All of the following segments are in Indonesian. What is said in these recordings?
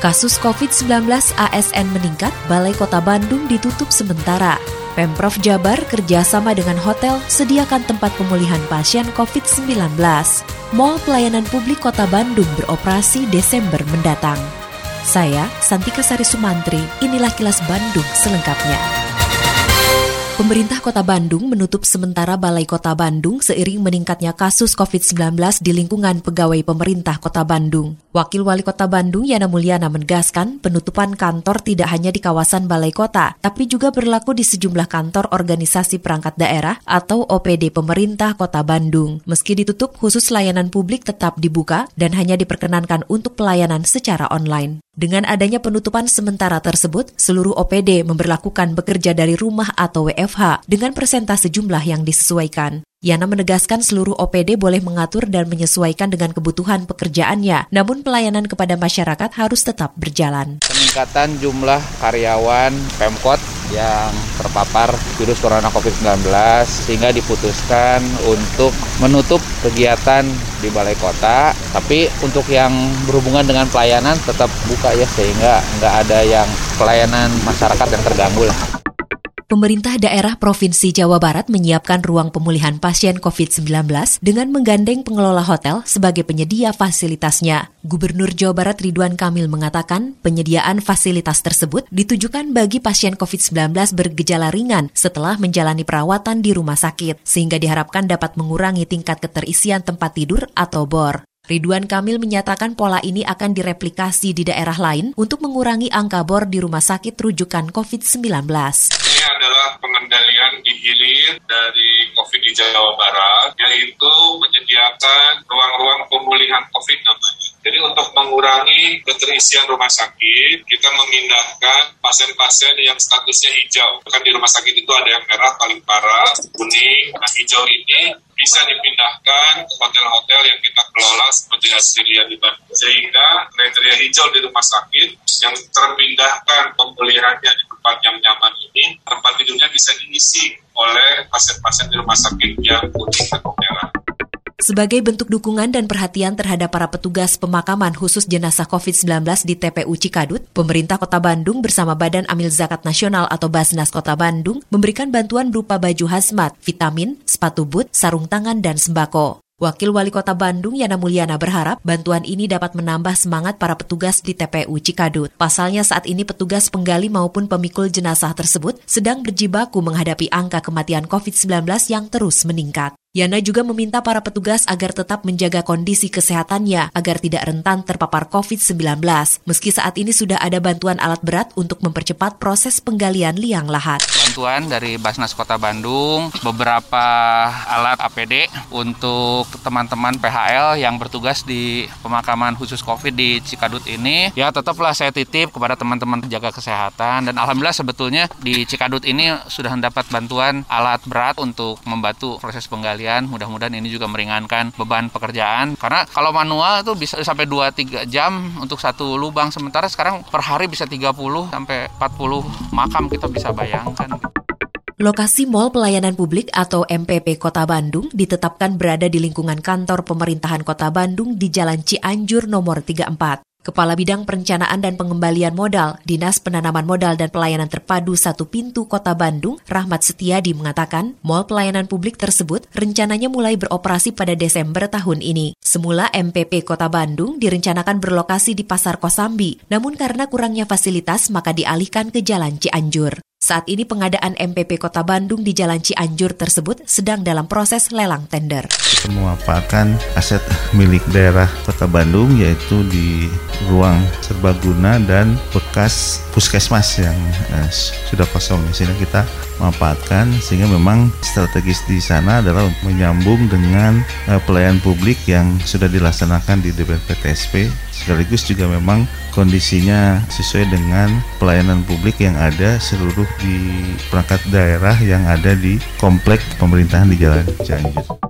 Kasus COVID-19 ASN meningkat, Balai Kota Bandung ditutup sementara. Pemprov Jabar kerjasama dengan hotel sediakan tempat pemulihan pasien COVID-19. Mall pelayanan publik Kota Bandung beroperasi Desember mendatang. Saya, Santika Sari Sumantri, inilah kilas Bandung selengkapnya. Pemerintah Kota Bandung menutup sementara Balai Kota Bandung seiring meningkatnya kasus COVID-19 di lingkungan pegawai pemerintah Kota Bandung. Wakil Wali Kota Bandung Yana Mulyana menegaskan penutupan kantor tidak hanya di kawasan Balai Kota, tapi juga berlaku di sejumlah kantor organisasi perangkat daerah atau OPD pemerintah Kota Bandung. Meski ditutup, khusus layanan publik tetap dibuka dan hanya diperkenankan untuk pelayanan secara online. Dengan adanya penutupan sementara tersebut, seluruh OPD memperlakukan bekerja dari rumah atau WFH dengan persentase jumlah yang disesuaikan. Yana menegaskan seluruh OPD boleh mengatur dan menyesuaikan dengan kebutuhan pekerjaannya, namun pelayanan kepada masyarakat harus tetap berjalan. Peningkatan jumlah karyawan Pemkot yang terpapar virus corona COVID-19 sehingga diputuskan untuk menutup kegiatan di balai kota tapi untuk yang berhubungan dengan pelayanan tetap buka ya sehingga nggak ada yang pelayanan masyarakat yang terganggu lah. Pemerintah daerah Provinsi Jawa Barat menyiapkan ruang pemulihan pasien COVID-19 dengan menggandeng pengelola hotel sebagai penyedia fasilitasnya. Gubernur Jawa Barat Ridwan Kamil mengatakan penyediaan fasilitas tersebut ditujukan bagi pasien COVID-19 bergejala ringan setelah menjalani perawatan di rumah sakit, sehingga diharapkan dapat mengurangi tingkat keterisian tempat tidur atau BOR. Ridwan Kamil menyatakan pola ini akan direplikasi di daerah lain untuk mengurangi angka bor di rumah sakit rujukan COVID-19 pengendalian di hilir dari COVID di Jawa Barat, yaitu menyediakan ruang-ruang pemulihan COVID namanya. Jadi untuk mengurangi keterisian rumah sakit, kita memindahkan pasien-pasien yang statusnya hijau. Kan di rumah sakit itu ada yang merah paling parah, kuning, nah hijau ini bisa dipindahkan ke hotel-hotel yang kita kelola seperti Asiria di Bandung. Sehingga kriteria hijau di rumah sakit yang terpindahkan pemulihannya di tempat yang nyaman ini, tempat tidurnya bisa diisi oleh pasien-pasien di rumah sakit yang kuning. Sebagai bentuk dukungan dan perhatian terhadap para petugas pemakaman khusus jenazah COVID-19 di TPU Cikadut, pemerintah Kota Bandung bersama Badan Amil Zakat Nasional atau Basnas Kota Bandung memberikan bantuan berupa baju hazmat, vitamin, sepatu boot, sarung tangan, dan sembako. Wakil Wali Kota Bandung Yana Mulyana berharap bantuan ini dapat menambah semangat para petugas di TPU Cikadut. Pasalnya saat ini petugas penggali maupun pemikul jenazah tersebut sedang berjibaku menghadapi angka kematian COVID-19 yang terus meningkat. Yana juga meminta para petugas agar tetap menjaga kondisi kesehatannya agar tidak rentan terpapar COVID-19. Meski saat ini sudah ada bantuan alat berat untuk mempercepat proses penggalian liang lahat. Bantuan dari Basnas Kota Bandung, beberapa alat APD untuk teman-teman PHL yang bertugas di pemakaman khusus COVID di Cikadut ini. Ya tetaplah saya titip kepada teman-teman jaga kesehatan dan alhamdulillah sebetulnya di Cikadut ini sudah mendapat bantuan alat berat untuk membantu proses penggalian kalian. Mudah-mudahan ini juga meringankan beban pekerjaan. Karena kalau manual itu bisa sampai 2-3 jam untuk satu lubang. Sementara sekarang per hari bisa 30 sampai 40 makam kita bisa bayangkan. Lokasi Mall Pelayanan Publik atau MPP Kota Bandung ditetapkan berada di lingkungan kantor pemerintahan Kota Bandung di Jalan Cianjur nomor 34. Kepala Bidang Perencanaan dan Pengembalian Modal, Dinas Penanaman Modal dan Pelayanan Terpadu Satu Pintu Kota Bandung, Rahmat Setiadi mengatakan, mall pelayanan publik tersebut rencananya mulai beroperasi pada Desember tahun ini. Semula MPP Kota Bandung direncanakan berlokasi di Pasar Kosambi, namun karena kurangnya fasilitas maka dialihkan ke Jalan Cianjur. Saat ini pengadaan MPP Kota Bandung di Jalan Cianjur tersebut sedang dalam proses lelang tender. Memanfaatkan aset milik daerah Kota Bandung yaitu di ruang serbaguna dan bekas puskesmas yang eh, sudah kosong. Sehingga kita manfaatkan sehingga memang strategis di sana adalah menyambung dengan eh, pelayanan publik yang sudah dilaksanakan di DPRPTSP sekaligus juga memang kondisinya sesuai dengan pelayanan publik yang ada seluruh di perangkat daerah yang ada di komplek pemerintahan di Jalan Cianjur.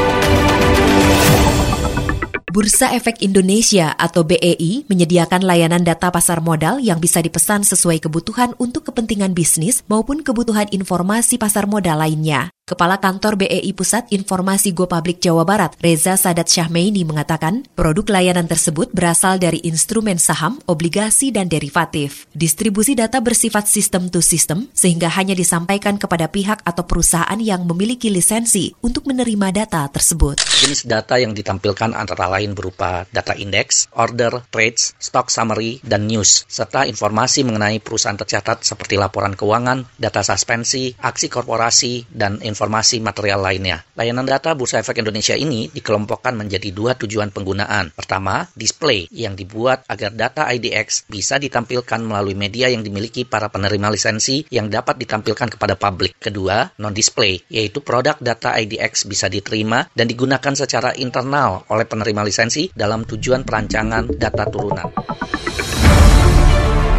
Bursa Efek Indonesia atau BEI menyediakan layanan data pasar modal yang bisa dipesan sesuai kebutuhan untuk kepentingan bisnis maupun kebutuhan informasi pasar modal lainnya. Kepala Kantor BEI Pusat Informasi Go Public Jawa Barat, Reza Sadat Syahmeini mengatakan, produk layanan tersebut berasal dari instrumen saham, obligasi, dan derivatif. Distribusi data bersifat sistem to sistem, sehingga hanya disampaikan kepada pihak atau perusahaan yang memiliki lisensi untuk menerima data tersebut. Jenis data yang ditampilkan antara lain berupa data indeks, order, trades, stock summary, dan news, serta informasi mengenai perusahaan tercatat seperti laporan keuangan, data suspensi, aksi korporasi, dan informasi informasi material lainnya. Layanan data Bursa Efek Indonesia ini dikelompokkan menjadi dua tujuan penggunaan. Pertama, display yang dibuat agar data IDX bisa ditampilkan melalui media yang dimiliki para penerima lisensi yang dapat ditampilkan kepada publik. Kedua, non-display, yaitu produk data IDX bisa diterima dan digunakan secara internal oleh penerima lisensi dalam tujuan perancangan data turunan.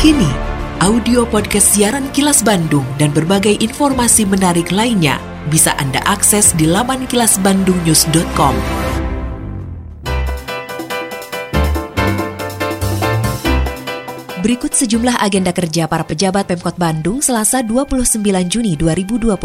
Kini, audio podcast siaran Kilas Bandung dan berbagai informasi menarik lainnya bisa Anda akses di laman kilasbandungnews.com. Berikut sejumlah agenda kerja para pejabat Pemkot Bandung Selasa 29 Juni 2021.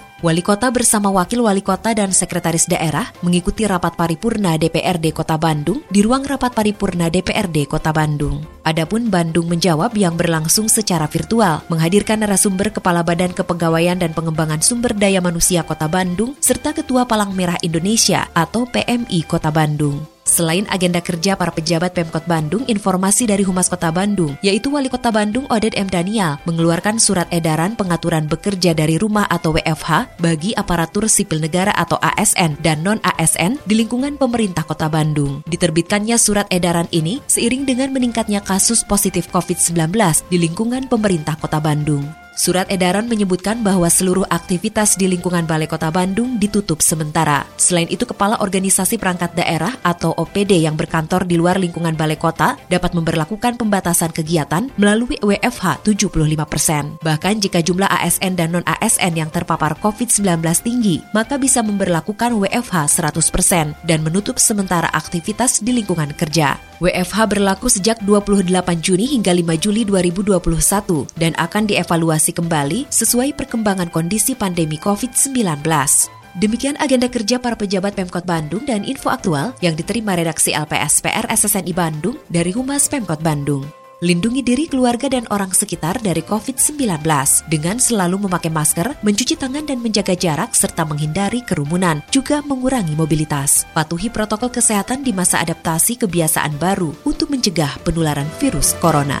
Wali Kota bersama Wakil Wali Kota dan Sekretaris Daerah mengikuti rapat paripurna DPRD Kota Bandung di ruang rapat paripurna DPRD Kota Bandung. Adapun Bandung menjawab yang berlangsung secara virtual, menghadirkan narasumber Kepala Badan Kepegawaian dan Pengembangan Sumber Daya Manusia Kota Bandung serta Ketua Palang Merah Indonesia atau PMI Kota Bandung. Selain agenda kerja para pejabat Pemkot Bandung, informasi dari Humas Kota Bandung, yaitu Wali Kota Bandung Oded M. Daniel, mengeluarkan surat edaran pengaturan bekerja dari rumah atau WFH bagi aparatur sipil negara atau ASN dan non-ASN di lingkungan pemerintah Kota Bandung. Diterbitkannya surat edaran ini seiring dengan meningkatnya kasus positif COVID-19 di lingkungan pemerintah Kota Bandung. Surat edaran menyebutkan bahwa seluruh aktivitas di lingkungan Balai Kota Bandung ditutup sementara. Selain itu, Kepala Organisasi Perangkat Daerah atau OPD yang berkantor di luar lingkungan Balai Kota dapat memperlakukan pembatasan kegiatan melalui WFH 75 persen. Bahkan jika jumlah ASN dan non-ASN yang terpapar COVID-19 tinggi, maka bisa memperlakukan WFH 100 persen dan menutup sementara aktivitas di lingkungan kerja. WFH berlaku sejak 28 Juni hingga 5 Juli 2021 dan akan dievaluasi kembali sesuai perkembangan kondisi pandemi COVID-19. Demikian agenda kerja para pejabat Pemkot Bandung dan info aktual yang diterima redaksi LPSPR SSNI Bandung dari Humas Pemkot Bandung. Lindungi diri keluarga dan orang sekitar dari COVID-19 dengan selalu memakai masker, mencuci tangan dan menjaga jarak serta menghindari kerumunan, juga mengurangi mobilitas. Patuhi protokol kesehatan di masa adaptasi kebiasaan baru untuk mencegah penularan virus corona.